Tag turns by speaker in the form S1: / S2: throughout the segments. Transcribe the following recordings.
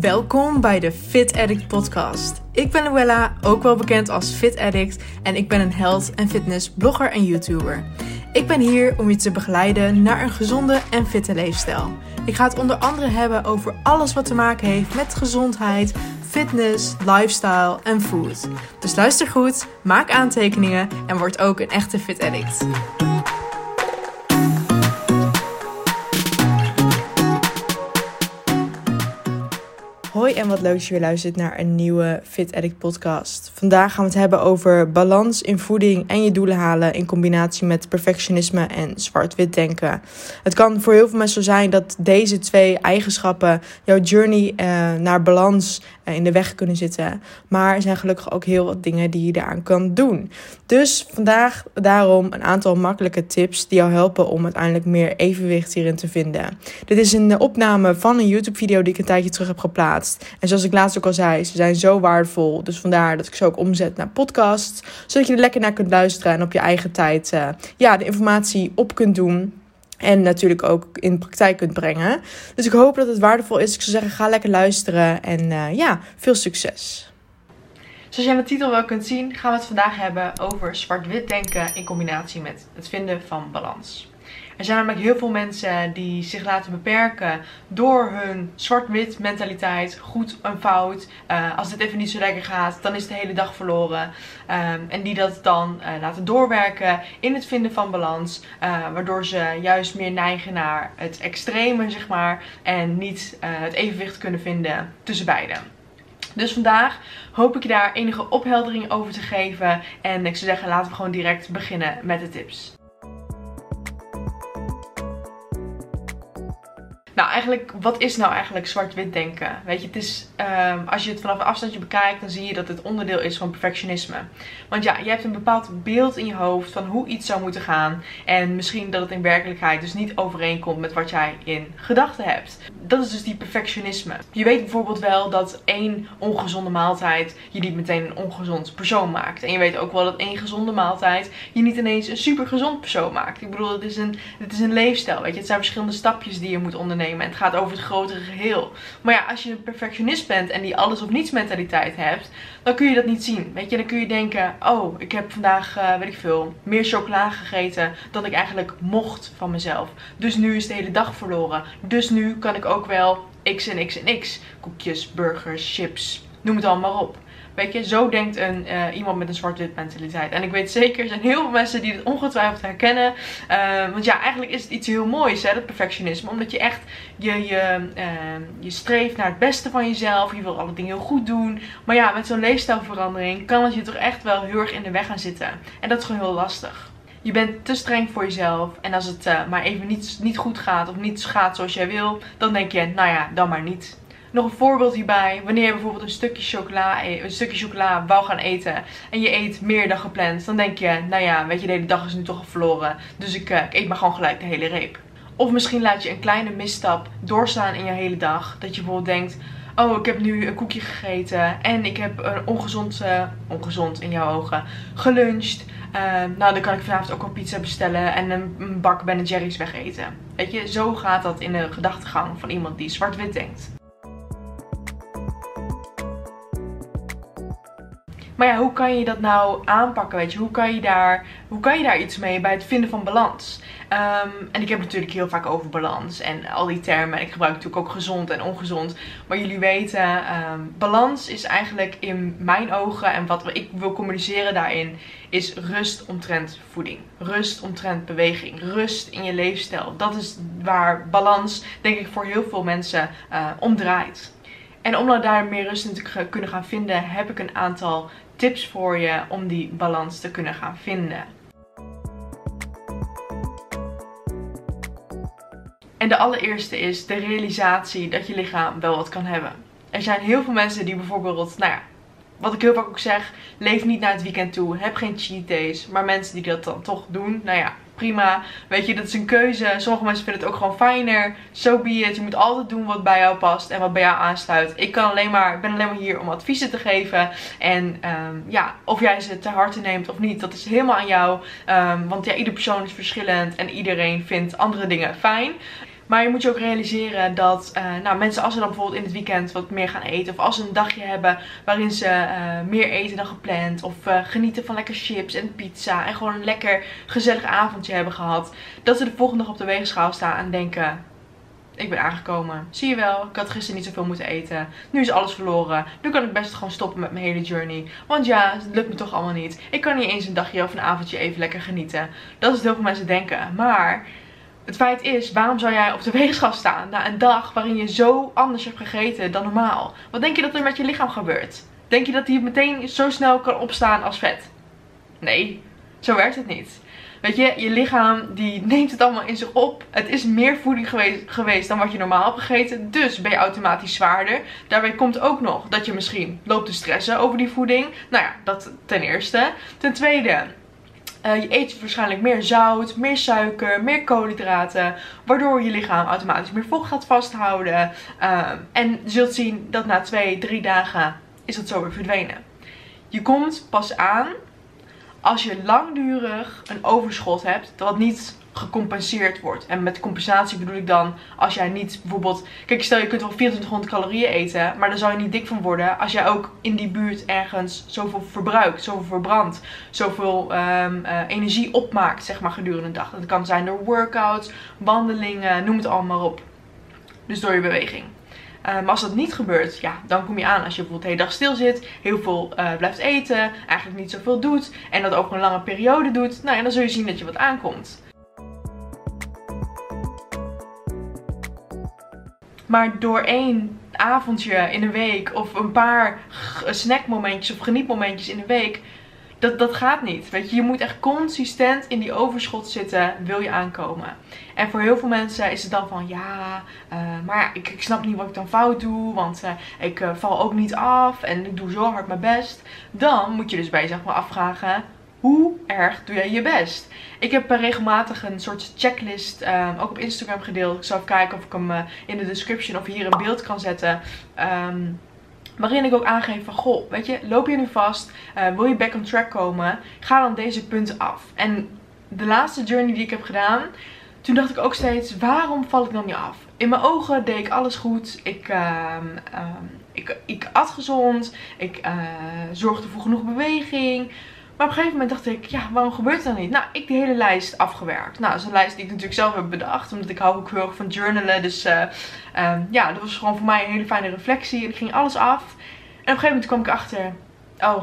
S1: Welkom bij de Fit Addict podcast. Ik ben Luella, ook wel bekend als Fit Addict en ik ben een health en fitness blogger en YouTuber. Ik ben hier om je te begeleiden naar een gezonde en fitte leefstijl. Ik ga het onder andere hebben over alles wat te maken heeft met gezondheid, fitness, lifestyle en food. Dus luister goed, maak aantekeningen en word ook een echte Fit Addict. En wat leuk dat je weer luistert naar een nieuwe Fit Addict podcast. Vandaag gaan we het hebben over balans in voeding en je doelen halen in combinatie met perfectionisme en zwart-wit denken. Het kan voor heel veel mensen zo zijn dat deze twee eigenschappen jouw journey uh, naar balans uh, in de weg kunnen zitten. Maar er zijn gelukkig ook heel wat dingen die je daaraan kan doen. Dus vandaag daarom een aantal makkelijke tips die jou helpen om uiteindelijk meer evenwicht hierin te vinden. Dit is een opname van een YouTube video die ik een tijdje terug heb geplaatst. En zoals ik laatst ook al zei, ze zijn zo waardevol. Dus vandaar dat ik ze ook omzet naar podcasts. Zodat je er lekker naar kunt luisteren en op je eigen tijd uh, ja, de informatie op kunt doen. En natuurlijk ook in praktijk kunt brengen. Dus ik hoop dat het waardevol is. Ik zou zeggen, ga lekker luisteren. En uh, ja, veel succes. Zoals je aan de titel wel kunt zien, gaan we het vandaag hebben over zwart-wit denken in combinatie met het vinden van balans. Er zijn namelijk heel veel mensen die zich laten beperken door hun zwart-wit mentaliteit, goed en fout. Uh, als het even niet zo lekker gaat, dan is de hele dag verloren. Um, en die dat dan uh, laten doorwerken in het vinden van balans. Uh, waardoor ze juist meer neigen naar het extreme, zeg maar. En niet het evenwicht kunnen vinden tussen beide. Dus vandaag hoop ik je daar enige opheldering over te geven. En ik zou zeggen, laten we gewoon direct beginnen met de tips. Nou, eigenlijk, wat is nou eigenlijk zwart-wit denken? Weet je, het is, um, als je het vanaf een afstandje bekijkt, dan zie je dat het onderdeel is van perfectionisme. Want ja, je hebt een bepaald beeld in je hoofd van hoe iets zou moeten gaan. En misschien dat het in werkelijkheid dus niet overeenkomt met wat jij in gedachten hebt. Dat is dus die perfectionisme. Je weet bijvoorbeeld wel dat één ongezonde maaltijd je niet meteen een ongezond persoon maakt. En je weet ook wel dat één gezonde maaltijd je niet ineens een super gezond persoon maakt. Ik bedoel, het is een, het is een leefstijl. Weet je, het zijn verschillende stapjes die je moet ondernemen nemen. Het gaat over het grotere geheel. Maar ja, als je een perfectionist bent en die alles of niets mentaliteit hebt, dan kun je dat niet zien. Weet je, dan kun je denken: oh, ik heb vandaag, uh, weet ik veel, meer chocola gegeten dan ik eigenlijk mocht van mezelf. Dus nu is de hele dag verloren. Dus nu kan ik ook wel x en x en x. Koekjes, burgers, chips, noem het allemaal op. Weet je, zo denkt een, uh, iemand met een zwart-wit mentaliteit. En ik weet zeker, er zijn heel veel mensen die dit ongetwijfeld herkennen. Uh, want ja, eigenlijk is het iets heel moois, hè, dat perfectionisme. Omdat je echt, je, je, uh, je streeft naar het beste van jezelf. Je wil alle dingen heel goed doen. Maar ja, met zo'n leefstijlverandering kan het je toch echt wel heel erg in de weg gaan zitten. En dat is gewoon heel lastig. Je bent te streng voor jezelf. En als het maar even niet, niet goed gaat of niet gaat zoals jij wil, dan denk je, nou ja, dan maar niet. Nog een voorbeeld hierbij. Wanneer je bijvoorbeeld een stukje chocola, een stukje chocola wou gaan eten. En je eet meer dan gepland. Dan denk je, nou ja, weet je, de hele dag is nu toch al verloren. Dus ik, uh, ik eet maar gewoon gelijk de hele reep. Of misschien laat je een kleine misstap doorstaan in je hele dag. Dat je bijvoorbeeld denkt, oh ik heb nu een koekje gegeten. En ik heb een ongezond, uh, ongezond in jouw ogen, geluncht. Uh, nou, dan kan ik vanavond ook wel pizza bestellen en een, een bak Ben Jerry's wegeten. Weet je, zo gaat dat in de gedachtegang van iemand die zwart-wit denkt. Maar ja, hoe kan je dat nou aanpakken? Weet je, hoe kan je daar, hoe kan je daar iets mee bij het vinden van balans? Um, en ik heb natuurlijk heel vaak over balans en al die termen. Ik gebruik natuurlijk ook gezond en ongezond. Maar jullie weten, um, balans is eigenlijk in mijn ogen en wat ik wil communiceren daarin, is rust omtrent voeding. Rust omtrent beweging. Rust in je leefstijl. Dat is waar balans, denk ik, voor heel veel mensen uh, om draait. En om daar meer rust in te kunnen gaan vinden, heb ik een aantal tips voor je om die balans te kunnen gaan vinden. En de allereerste is de realisatie dat je lichaam wel wat kan hebben. Er zijn heel veel mensen die bijvoorbeeld, nou ja, wat ik heel vaak ook zeg, leef niet naar het weekend toe. Heb geen cheat days. Maar mensen die dat dan toch doen, nou ja, prima. Weet je, dat is een keuze. Sommige mensen vinden het ook gewoon fijner. So be it. Je moet altijd doen wat bij jou past en wat bij jou aansluit. Ik kan alleen maar, ik ben alleen maar hier om adviezen te geven. En um, ja, of jij ze te harte neemt of niet, dat is helemaal aan jou. Um, want ja, ieder persoon is verschillend en iedereen vindt andere dingen fijn. Maar je moet je ook realiseren dat uh, nou, mensen als ze dan bijvoorbeeld in het weekend wat meer gaan eten. Of als ze een dagje hebben waarin ze uh, meer eten dan gepland. Of uh, genieten van lekker chips en pizza. En gewoon een lekker gezellig avondje hebben gehad. Dat ze de volgende dag op de weegschaal staan en denken... Ik ben aangekomen. Zie je wel, ik had gisteren niet zoveel moeten eten. Nu is alles verloren. Nu kan ik best gewoon stoppen met mijn hele journey. Want ja, het lukt me toch allemaal niet. Ik kan niet eens een dagje of een avondje even lekker genieten. Dat is wat heel veel mensen denken. Maar het feit is, waarom zou jij op de weegschaal staan na een dag waarin je zo anders hebt gegeten dan normaal? Wat denk je dat er met je lichaam gebeurt? Denk je dat die meteen zo snel kan opstaan als vet? Nee, zo werkt het niet. Weet je, je lichaam die neemt het allemaal in zich op. Het is meer voeding geweest, geweest dan wat je normaal hebt gegeten. Dus ben je automatisch zwaarder. Daarbij komt ook nog dat je misschien loopt te stressen over die voeding. Nou ja, dat ten eerste. Ten tweede, uh, je eet waarschijnlijk meer zout, meer suiker, meer koolhydraten. Waardoor je lichaam automatisch meer vocht gaat vasthouden. Uh, en je zult zien dat na twee, drie dagen is dat zo weer verdwenen. Je komt pas aan als je langdurig een overschot hebt. Dat niet gecompenseerd wordt. En met compensatie bedoel ik dan als jij niet bijvoorbeeld... Kijk, stel je kunt wel 2400 calorieën eten, maar daar zou je niet dik van worden als jij ook in die buurt ergens zoveel verbruikt, zoveel verbrandt, zoveel um, uh, energie opmaakt, zeg maar, gedurende de dag. Dat kan zijn door workouts, wandelingen, noem het allemaal op. Dus door je beweging. Maar als dat niet gebeurt, ja, dan kom je aan als je bijvoorbeeld de hele dag stil zit, heel veel uh, blijft eten, eigenlijk niet zoveel doet en dat over een lange periode doet. Nou, en dan zul je zien dat je wat aankomt. Maar door één avondje in een week of een paar snackmomentjes of genietmomentjes in een week, dat, dat gaat niet. Weet je, je moet echt consistent in die overschot zitten, wil je aankomen. En voor heel veel mensen is het dan van, ja, uh, maar ik, ik, snap niet wat ik dan fout doe, want uh, ik uh, val ook niet af en ik doe zo hard mijn best. Dan moet je dus bij jezelf maar afvragen, hoe erg doe jij je best? Ik heb eh, regelmatig een soort checklist um, ook op Instagram gedeeld. Ik zal even kijken of ik hem uh, in de description of hier een beeld kan zetten. Um, waarin ik ook aangeef van, goh, weet je, loop je nu vast? Uh, wil je back on track komen? Ga dan deze punten af. En de laatste journey die ik heb gedaan, toen dacht ik ook steeds, waarom val ik dan niet af? In mijn ogen deed ik alles goed. Ik, um, ik, ik at gezond. Ik zorgde voor genoeg beweging. Maar op een gegeven moment dacht ik, ja, waarom gebeurt dat niet? Nou, ik die hele lijst afgewerkt. Nou, dat is een lijst die ik natuurlijk zelf heb bedacht. Omdat ik hou ook heel erg van journalen. Dus uh, um, ja, dat was gewoon voor mij een hele fijne reflectie. Ik ging alles af. En op een gegeven moment kwam ik achter, oh,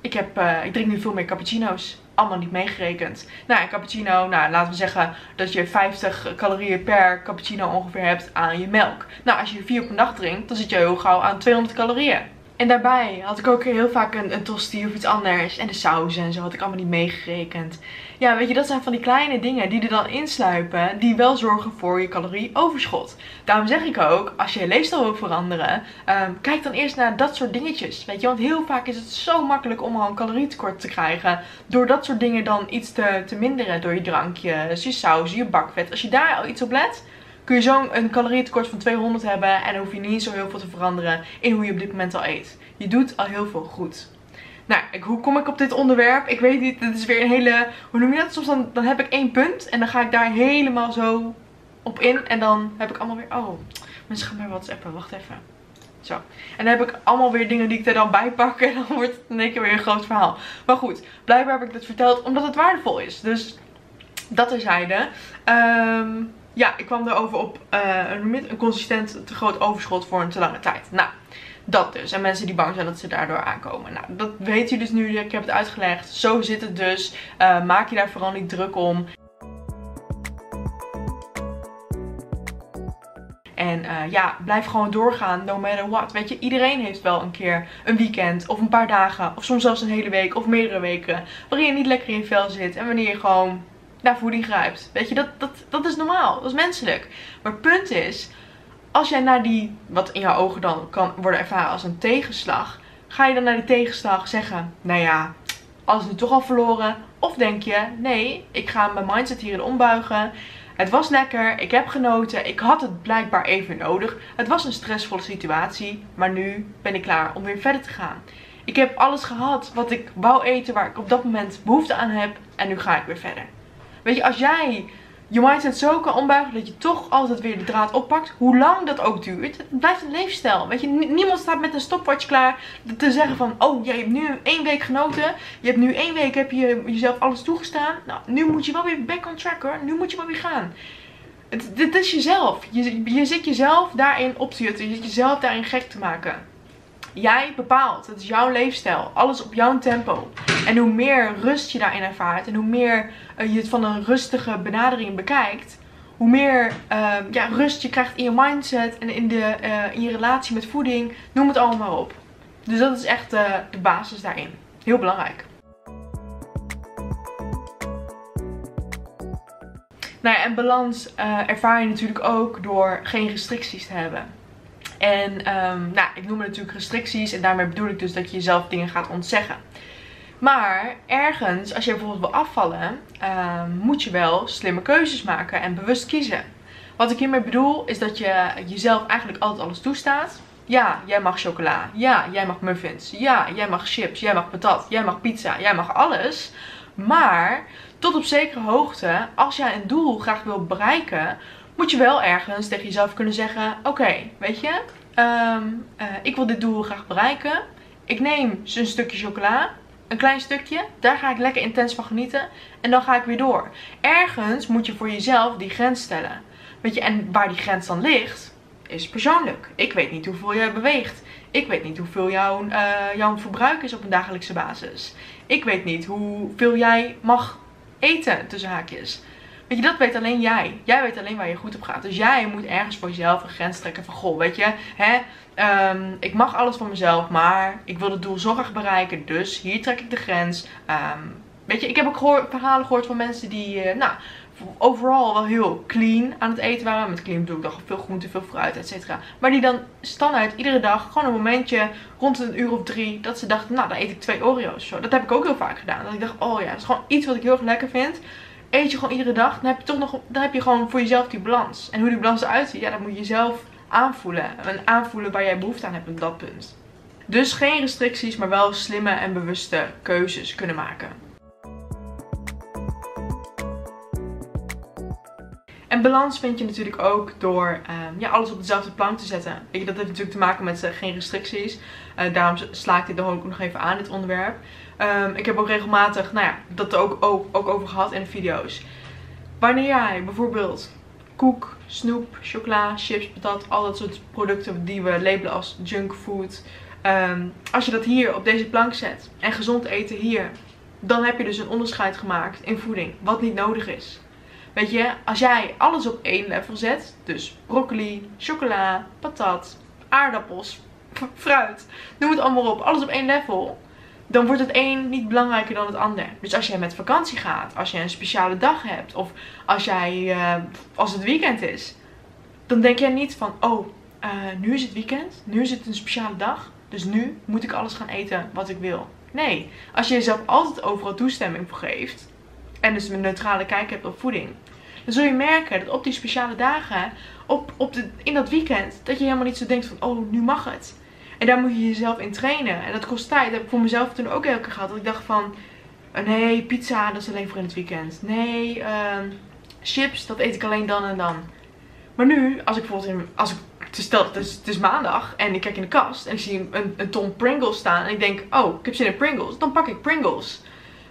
S1: ik, heb, uh, ik drink nu veel meer cappuccino's. Allemaal niet meegerekend. Nou, een cappuccino, nou, laten we zeggen dat je 50 calorieën per cappuccino ongeveer hebt aan je melk. Nou, als je er vier op een dag drinkt, dan zit je heel gauw aan 200 calorieën. En daarbij had ik ook heel vaak een, een tosti of iets anders. En de saus en zo had ik allemaal niet meegerekend. Ja, weet je, dat zijn van die kleine dingen die er dan insluipen. Die wel zorgen voor je calorieoverschot. Daarom zeg ik ook, als je je leefstijl wil veranderen. Um, kijk dan eerst naar dat soort dingetjes. Weet je, want heel vaak is het zo makkelijk om al een calorietekort te krijgen. Door dat soort dingen dan iets te, te minderen. Door je drankjes, je saus, je bakvet. Als je daar al iets op let kun je zo'n calorietekort van 200 hebben en hoef je niet zo heel veel te veranderen in hoe je op dit moment al eet. Je doet al heel veel goed. Nou, ik, hoe kom ik op dit onderwerp? Ik weet niet, het is weer een hele, hoe noem je dat? Soms dan, dan heb ik één punt en dan ga ik daar helemaal zo op in en dan heb ik allemaal weer, oh, mensen gaan mij whatsappen, wacht even. Zo. En dan heb ik allemaal weer dingen die ik er dan bij pak. En dan wordt het in één keer weer een groot verhaal. Maar goed, blijkbaar heb ik dit verteld omdat het waardevol is. Dus dat terzijde. Um, ja, ik kwam erover op uh, een, consistent te groot overschot voor een te lange tijd. Nou, dat dus. En mensen die bang zijn dat ze daardoor aankomen. Nou, dat weet je dus nu. Ik heb het uitgelegd. Zo zit het dus. Uh, maak je daar vooral niet druk om. En uh, ja, blijf gewoon doorgaan, no matter what. Weet je, iedereen heeft wel een keer een weekend of een paar dagen. Of soms zelfs een hele week of meerdere weken. Waarin je niet lekker in je vel zit. En wanneer je gewoon naar voeding grijpt. Weet je, dat, dat, dat is normaal. Dat is menselijk. Maar het punt is, als jij naar die, wat in jouw ogen dan kan worden ervaren als een tegenslag, ga je dan naar die tegenslag zeggen, nou ja, alles nu toch al verloren. Of denk je, nee, ik ga mijn mindset hierin ombuigen. Het was lekker, ik heb genoten, ik had het blijkbaar even nodig. Het was een stressvolle situatie, maar nu ben ik klaar om weer verder te gaan. Ik heb alles gehad wat ik wou eten, waar ik op dat moment behoefte aan heb en nu ga ik weer verder. Weet je, als jij je mindset zo kan ombuigen dat je toch altijd weer de draad oppakt. Hoe lang dat ook duurt. Het blijft een leefstijl. Weet je, niemand staat met een stopwatch klaar te zeggen van, oh, je hebt nu één week genoten. Je hebt nu één week heb je jezelf alles toegestaan. Nou, nu moet je wel weer back on track hoor. Nu moet je wel weer gaan. Het, dit is jezelf. Je, je zit jezelf daarin op te jutten. Je zit jezelf daarin gek te maken. Jij bepaalt. Het is jouw leefstijl. Alles op jouw tempo. En hoe meer rust je daarin ervaart. En hoe meer uh, je het van een rustige benadering bekijkt. Hoe meer uh, ja, rust je krijgt in je mindset. En in, de, uh, in je relatie met voeding. Noem het allemaal op. Dus dat is echt uh, de basis daarin. Heel belangrijk. Nou ja, en balans ervaar je natuurlijk ook door geen restricties te hebben. En um, nou, ik noem het natuurlijk restricties. En daarmee bedoel ik dus dat je jezelf dingen gaat ontzeggen. Maar ergens, als je bijvoorbeeld wil afvallen, um, moet je wel slimme keuzes maken en bewust kiezen. Wat ik hiermee bedoel, is dat je jezelf eigenlijk altijd alles toestaat. Ja, jij mag chocola. Ja, jij mag muffins. Ja, jij mag chips. Jij mag patat. Jij mag pizza. Jij mag alles. Maar tot op zekere hoogte, als jij een doel graag wil bereiken, moet je wel ergens tegen jezelf kunnen zeggen: Oké, weet je, um, uh, ik wil dit doel graag bereiken. Ik neem een stukje chocola, een klein stukje, daar ga ik lekker intens van genieten en dan ga ik weer door. Ergens moet je voor jezelf die grens stellen. Weet je, en waar die grens dan ligt, is persoonlijk. Ik weet niet hoeveel jij beweegt. Ik weet niet hoeveel jouw, uh, jouw verbruik is op een dagelijkse basis. Ik weet niet hoeveel jij mag eten, tussen haakjes. Weet je, dat weet alleen jij. Jij weet alleen waar je goed op gaat. Dus jij moet ergens voor jezelf een grens trekken van, goh, weet je, hè, um, ik mag alles van mezelf, maar ik wil het doel zo bereiken. Dus hier trek ik de grens. Um, weet je, ik heb ook verhalen gehoord van mensen die, uh, nou, overal wel heel clean aan het eten waren. Met clean bedoel ik dan veel groente, veel fruit, et cetera. Maar die dan standaard iedere dag gewoon een momentje rond een uur of drie. Dat ze dachten, nou dan eet ik twee Oreo's. Zo. Dat heb ik ook heel vaak gedaan. Dat ik dacht, oh ja, dat is gewoon iets wat ik heel erg lekker vind eet je gewoon iedere dag, dan heb je toch nog, dan heb je gewoon voor jezelf die balans. En hoe die balans eruit ziet, ja, dat moet je zelf aanvoelen. En aanvoelen waar jij behoefte aan hebt op dat punt. Dus geen restricties, maar wel slimme en bewuste keuzes kunnen maken. En balans vind je natuurlijk ook door um, ja, alles op dezelfde plank te zetten. Dat heeft natuurlijk te maken met uh, geen restricties. Uh, daarom sla ik dit er ook nog even aan, dit onderwerp. Um, ik heb ook regelmatig, nou ja, dat ook, ook, ook over gehad in de video's. Wanneer jij bijvoorbeeld koek, snoep, chocola, chips, patat, al dat soort producten die we labelen als junkfood. Um, als je dat hier op deze plank zet en gezond eten hier, dan heb je dus een onderscheid gemaakt in voeding, wat niet nodig is. Weet je, als jij alles op één level zet, dus broccoli, chocola, patat, aardappels, fruit, noem het allemaal op, alles op één level, dan wordt het een niet belangrijker dan het ander. Dus als jij met vakantie gaat, als je een speciale dag hebt, of als jij, uh, als het weekend is, dan denk jij niet van, oh, uh, nu is het weekend, nu is het een speciale dag, dus nu moet ik alles gaan eten wat ik wil. Nee, als je jezelf altijd overal toestemming voor geeft, en dus een neutrale kijk hebt op voeding, dan zul je merken dat op die speciale dagen, op, op de, in dat weekend, dat je helemaal niet zo denkt van, oh, nu mag het. En daar moet je jezelf in trainen. En dat kost tijd. Dat heb ik voor mezelf toen ook elke keer gehad. Dat ik dacht van, oh nee, pizza, dat is alleen voor in het weekend. Nee, uh, chips, dat eet ik alleen dan en dan. Maar nu, als ik bijvoorbeeld, als ik, stel het is, het is maandag en ik kijk in de kast en ik zie een, een ton Pringles staan. En ik denk, oh, ik heb zin in Pringles. Dan pak ik Pringles.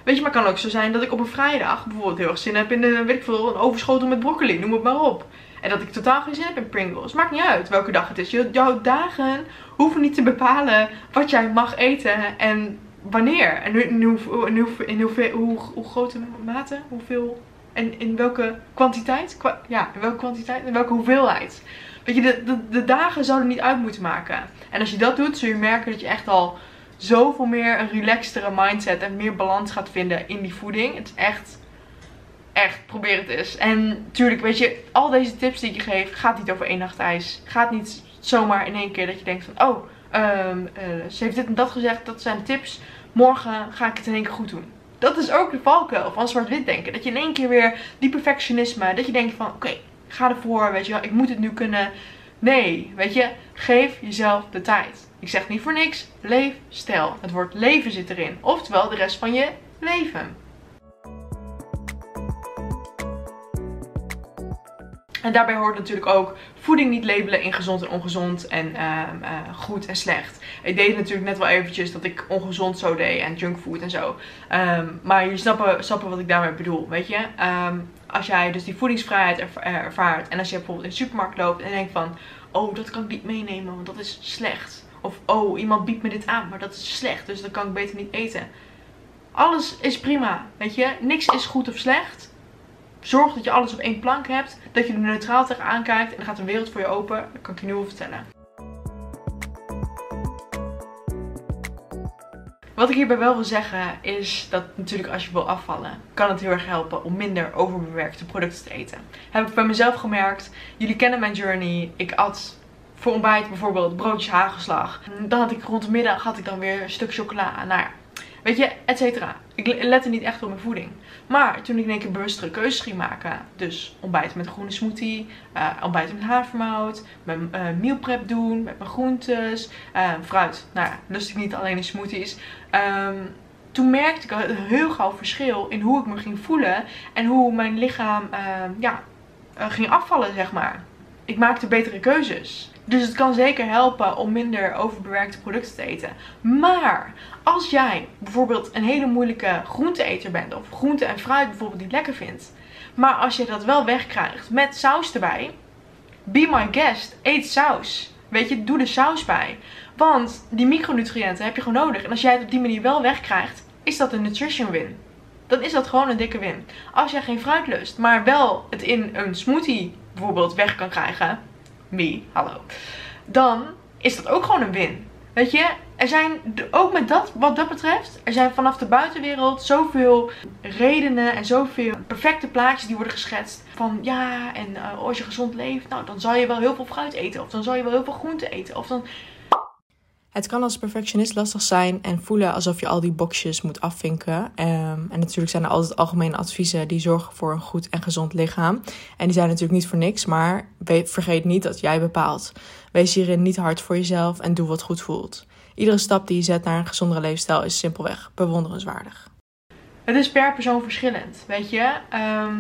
S1: Weet je, maar het kan ook zo zijn dat ik op een vrijdag bijvoorbeeld heel erg zin heb in een, weet ik een overschotel met broccoli. Noem het maar op. En dat ik totaal geen zin heb in Pringles. Maakt niet uit welke dag het is. Jouw dagen hoeven niet te bepalen wat jij mag eten en wanneer. En in, hoe, in, hoe, in hoeveel, hoe, hoe grote mate, hoeveel en in welke kwantiteit. ja, in welke kwantiteit en welke hoeveelheid. Weet je, de, de, de dagen zouden niet uit moeten maken. En als je dat doet, zul je merken dat je echt al zoveel meer een relaxtere mindset en meer balans gaat vinden in die voeding. Het is echt echt, probeer het eens. En natuurlijk, weet je, al deze tips die ik je geef, gaat niet over één nacht ijs. Gaat niet zomaar in één keer dat je denkt van, oh, um, uh, ze heeft dit en dat gezegd, dat zijn tips. Morgen ga ik het in één keer goed doen. Dat is ook de valkuil van zwart-wit denken. Dat je in één keer weer die perfectionisme, dat je denkt van, oké, ga ervoor, weet je wel, ik moet het nu kunnen. Nee, weet je, geef jezelf de tijd. Ik zeg niet voor niks, leef stel. Het woord leven zit erin. Oftewel de rest van je leven. En daarbij hoort natuurlijk ook voeding niet labelen in gezond en ongezond en ehm, eh, goed en slecht. Ik deed natuurlijk net wel eventjes dat ik ongezond zo deed en junkfood en zo. Ehm, maar jullie snappen, wat ik daarmee bedoel, weet je. Ehm, als jij dus die voedingsvrijheid ervaart en als je bijvoorbeeld in de supermarkt loopt en denkt van... Oh, dat kan ik niet meenemen, want dat is slecht. Of, oh, iemand biedt me dit aan, maar dat is slecht, dus dat kan ik beter niet eten. Alles is prima, weet je. Niks is goed of slecht. Zorg dat je alles op één plank hebt. Dat je er neutraal tegenaan kijkt. En dan gaat een wereld voor je open. Dat kan ik je nu wel vertellen. Wat ik hierbij wel wil zeggen is dat natuurlijk als je wil afvallen, kan het heel erg helpen om minder overbewerkte producten te eten. Heb ik bij mezelf gemerkt. Jullie kennen mijn journey. Ik at voor ontbijt bijvoorbeeld broodjes hagelslag. Dan had ik rond middag had ik dan weer een stuk chocola. Nou ja, Weet je, et cetera. Ik lette niet echt op mijn voeding. Maar toen ik in één keer bewustere keuzes ging maken. Dus ontbijten met een groene smoothie. Uh, ontbijten met havermout. Mijn uh, meal prep doen. Met mijn groentes. Uh, fruit. Nou ja, lust ik niet alleen in smoothies. Um, toen merkte ik een heel gauw verschil in hoe ik me ging voelen. En hoe mijn lichaam ehm, ja, ging afvallen, zeg maar. Ik maakte betere keuzes. Dus het kan zeker helpen om minder overbewerkte producten te eten. Maar als jij bijvoorbeeld een hele moeilijke groenteeter bent, of groente en fruit bijvoorbeeld niet lekker vindt, maar als je dat wel wegkrijgt met saus erbij, be my guest, eet saus. Weet je, doe de saus bij. Want die micronutriënten heb je gewoon nodig. En als jij het op die manier wel wegkrijgt, is dat een nutrition win. Dan is dat gewoon een dikke win. Als jij geen fruit lust, maar wel het in een smoothie bijvoorbeeld weg kan krijgen, me, hallo. Dan is dat ook gewoon een win. Weet je, er zijn ook met dat, wat dat betreft, er zijn vanaf de buitenwereld zoveel redenen en zoveel perfecte plaatjes die worden geschetst. Van ja, en uh, als je gezond leeft, nou dan zal je wel heel veel fruit eten. Of dan zal je wel heel veel groente eten. Of dan
S2: het kan als perfectionist lastig zijn en voelen alsof je al die boxjes moet afvinken. Ehm, en natuurlijk zijn er altijd algemene adviezen die zorgen voor een goed en gezond lichaam. En die zijn natuurlijk niet voor niks, maar vergeet niet dat jij bepaalt. Wees hierin niet hard voor jezelf en doe wat goed voelt. Iedere stap die je zet naar een gezondere leefstijl is simpelweg bewonderenswaardig.
S1: Het is per persoon verschillend, weet je. Ehm,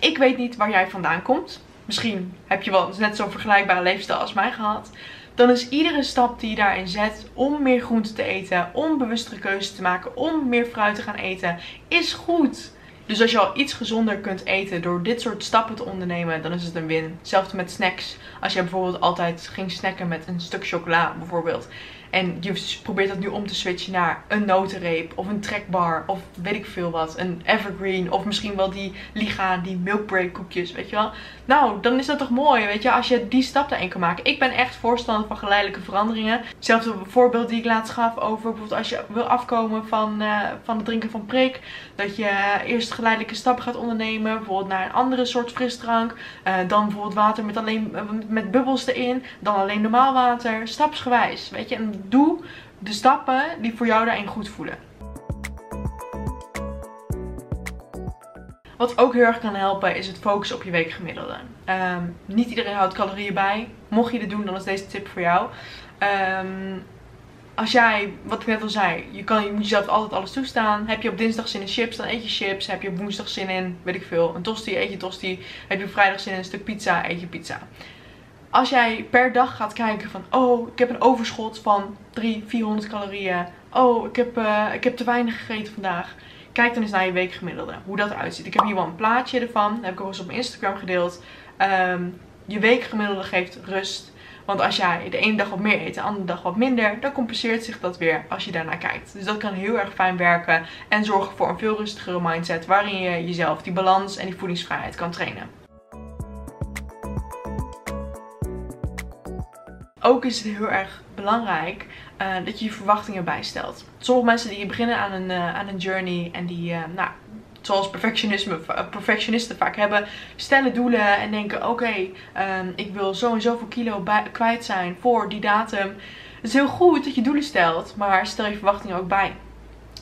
S1: ik weet niet waar jij vandaan komt. Misschien heb je wel net zo'n vergelijkbare leefstijl als mij gehad dan is iedere stap die je daarin zet om meer groente te eten, om bewustere keuzes te maken, om meer fruit te gaan eten, is goed. Dus als je al iets gezonder kunt eten door dit soort stappen te ondernemen, dan is het een win. Hetzelfde met snacks. Als je bijvoorbeeld altijd ging snacken met een stuk chocola bijvoorbeeld. En je probeert dat nu om te switchen naar een notenreep of een trekbar of weet ik veel wat. Een evergreen of misschien wel die Liga, die milkbreak koekjes, weet je wel. Nou, dan is dat toch mooi, weet je, als je die stap daarin kan maken. Ik ben echt voorstander van geleidelijke veranderingen. Hetzelfde voorbeeld die ik laatst gaf over bijvoorbeeld als je wil afkomen van, uh, van het drinken van prik. Dat je eerst geleidelijke stappen gaat ondernemen, bijvoorbeeld naar een andere soort frisdrank. Uh, dan bijvoorbeeld water met alleen met bubbels erin. Dan alleen normaal water, stapsgewijs, weet je. En doe de stappen die voor jou daarin goed voelen. Wat ook heel erg kan helpen is het focussen op je weekgemiddelde. Um, niet iedereen houdt calorieën bij. Mocht je dit doen, dan is deze tip voor jou. Um, als jij, wat ik net al zei, je, kan, je moet jezelf altijd alles toestaan. Heb je op dinsdag zin in chips, dan eet je chips. Heb je op woensdag zin in, weet ik veel, een tosti, eet je tosti. Heb je op vrijdag zin in een stuk pizza, eet je pizza als jij per dag gaat kijken van, oh, ik heb een overschot van 300, 400 calorieën. Oh, ik heb, uh, ik heb te weinig gegeten vandaag. Kijk dan eens naar je weekgemiddelde, hoe dat eruit ziet. Ik heb hier wel een plaatje ervan, dat heb ik ook eens op Instagram gedeeld. Um, je weekgemiddelde geeft rust. Want als jij de ene dag wat meer eet, de andere dag wat minder, dan compenseert zich dat weer als je daarnaar kijkt. Dus dat kan heel erg fijn werken en zorgen voor een veel rustigere mindset waarin je jezelf die balans en die voedingsvrijheid kan trainen. Ook is het heel erg belangrijk uh, dat je je verwachtingen bijstelt. Sommige mensen die beginnen aan een, uh, aan een journey en die, uh, nou, zoals perfectionisme, perfectionisten vaak hebben, stellen doelen en denken: oké, um, ik wil zo en zoveel kilo kwijt zijn voor die datum. Het is heel goed dat je doelen stelt, maar stel je verwachtingen ook bij.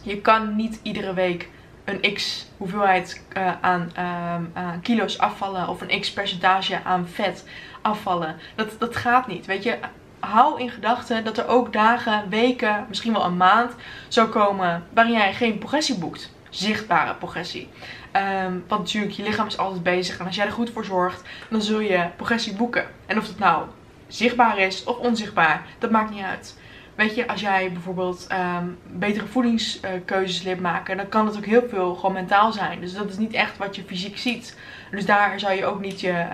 S1: Je kan niet iedere week een x hoeveelheid aan, uh, aan kilo's afvallen of een x percentage aan vet afvallen. Dat, dat gaat niet. Weet je, hou in gedachten dat er ook dagen, weken, misschien wel een maand zou komen waarin jij geen progressie boekt. Zichtbare progressie. Ehm, want natuurlijk, je lichaam is altijd bezig. En als jij er goed voor zorgt, dan zul je progressie boeken. En of het nou zichtbaar is of onzichtbaar, dat maakt niet uit. Weet je, als jij bijvoorbeeld um, betere voedingskeuzes leert maken, dan kan het ook heel veel gewoon mentaal zijn. Dus dat is niet echt wat je fysiek ziet. Dus daar zou je ook niet je,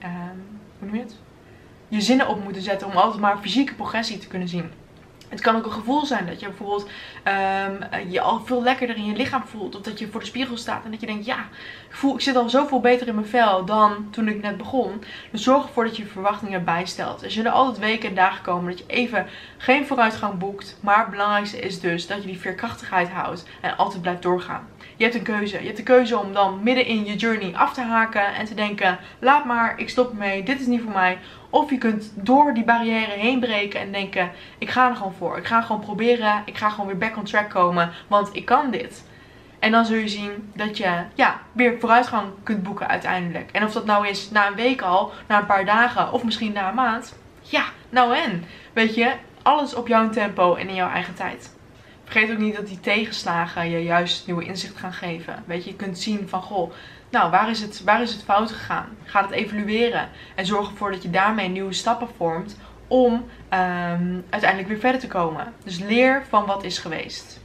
S1: hoe je zinnen op moeten zetten om altijd maar fysieke progressie te kunnen zien. Het kan ook een gevoel zijn dat je bijvoorbeeld um, je al veel lekkerder in je lichaam voelt. Of dat je voor de spiegel staat en dat je denkt, ja, ik, voel, ik zit al zoveel beter in mijn vel dan toen ik net begon. Dus zorg ervoor dat je je verwachtingen bijstelt. Er zullen altijd weken en dagen komen dat je even geen vooruitgang boekt. Maar het belangrijkste is dus dat je die veerkrachtigheid houdt en altijd blijft doorgaan. Je hebt een keuze. Je hebt de keuze om dan midden in je journey af te haken en te denken, laat maar, ik stop ermee, dit is niet voor mij. Of je kunt door die barrière heen breken en denken: ik ga er gewoon voor. Ik ga gewoon proberen. Ik ga gewoon weer back on track komen. Want ik kan dit. En dan zul je zien dat je ja, weer vooruitgang kunt boeken uiteindelijk. En of dat nou is na een week al, na een paar dagen of misschien na een maand. Ja, nou en. Weet je, alles op jouw tempo en in jouw eigen tijd. Vergeet ook niet dat die tegenslagen je juist nieuwe inzicht gaan geven. Weet je, je kunt zien van goh, nou, waar is, het, waar is het fout gegaan? Ga het evalueren. En zorg ervoor dat je daarmee nieuwe stappen vormt om um, uiteindelijk weer verder te komen. Dus leer van wat is geweest.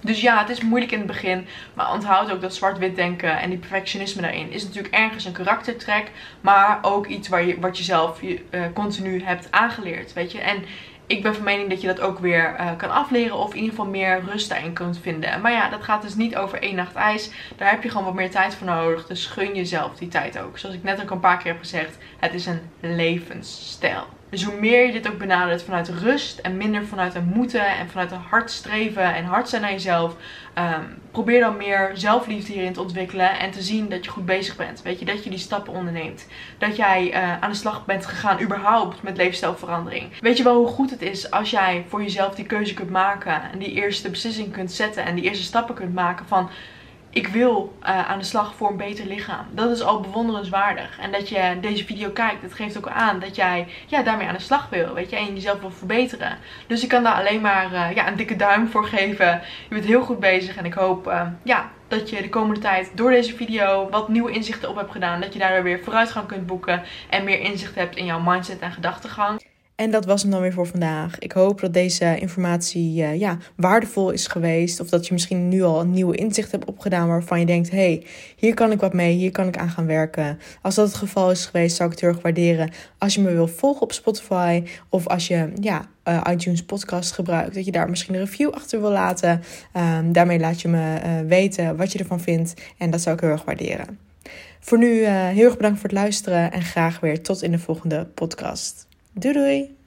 S1: Dus ja, het is moeilijk in het begin. Maar onthoud ook dat zwart-wit denken en die perfectionisme daarin is natuurlijk ergens een karaktertrek. Maar ook iets waar je, wat je zelf je, uh, continu hebt aangeleerd. Weet je. En ik ben van mening dat je dat ook weer uh, kan afleren. Of in ieder geval meer rust daarin kunt vinden. Maar ja, dat gaat dus niet over één nacht ijs. Daar heb je gewoon wat meer tijd voor nodig. Dus gun jezelf die tijd ook. Zoals ik net ook een paar keer heb gezegd. Het is een levensstijl. Dus hoe meer je dit ook benadert vanuit rust en minder vanuit een moeten en vanuit een hard streven en hard zijn naar jezelf, um, probeer dan meer zelfliefde hierin te ontwikkelen en te zien dat je goed bezig bent. Weet je, dat je die stappen onderneemt. Dat jij uh, aan de slag bent gegaan überhaupt met leefstijlverandering. Weet je wel hoe goed het is als jij voor jezelf die keuze kunt maken en die eerste beslissing kunt zetten en die eerste stappen kunt maken van ik wil uh, aan de slag voor een beter lichaam. Dat is al bewonderenswaardig. En dat je deze video kijkt, dat geeft ook aan dat jij ja, daarmee aan de slag wil. Weet je, en jezelf wil verbeteren. Dus ik kan daar alleen maar uh, ja, een dikke duim voor geven. Je bent heel goed bezig en ik hoop uh, ja, dat je de komende tijd door deze video wat nieuwe inzichten op hebt gedaan. Dat je daardoor weer vooruitgang kunt boeken en meer inzicht hebt in jouw mindset en gedachtegang.
S2: En dat was hem dan weer voor vandaag. Ik hoop dat deze informatie uh, ja, waardevol is geweest. Of dat je misschien nu al een nieuwe inzicht hebt opgedaan waarvan je denkt: hé, hey, hier kan ik wat mee, hier kan ik aan gaan werken. Als dat het geval is geweest, zou ik het heel erg waarderen als je me wil volgen op Spotify. Of als je ja, uh, iTunes podcast gebruikt, dat je daar misschien een review achter wil laten. Um, daarmee laat je me uh, weten wat je ervan vindt. En dat zou ik heel erg waarderen. Voor nu heel erg bedankt voor het luisteren en graag weer tot in de volgende podcast. Doei doei!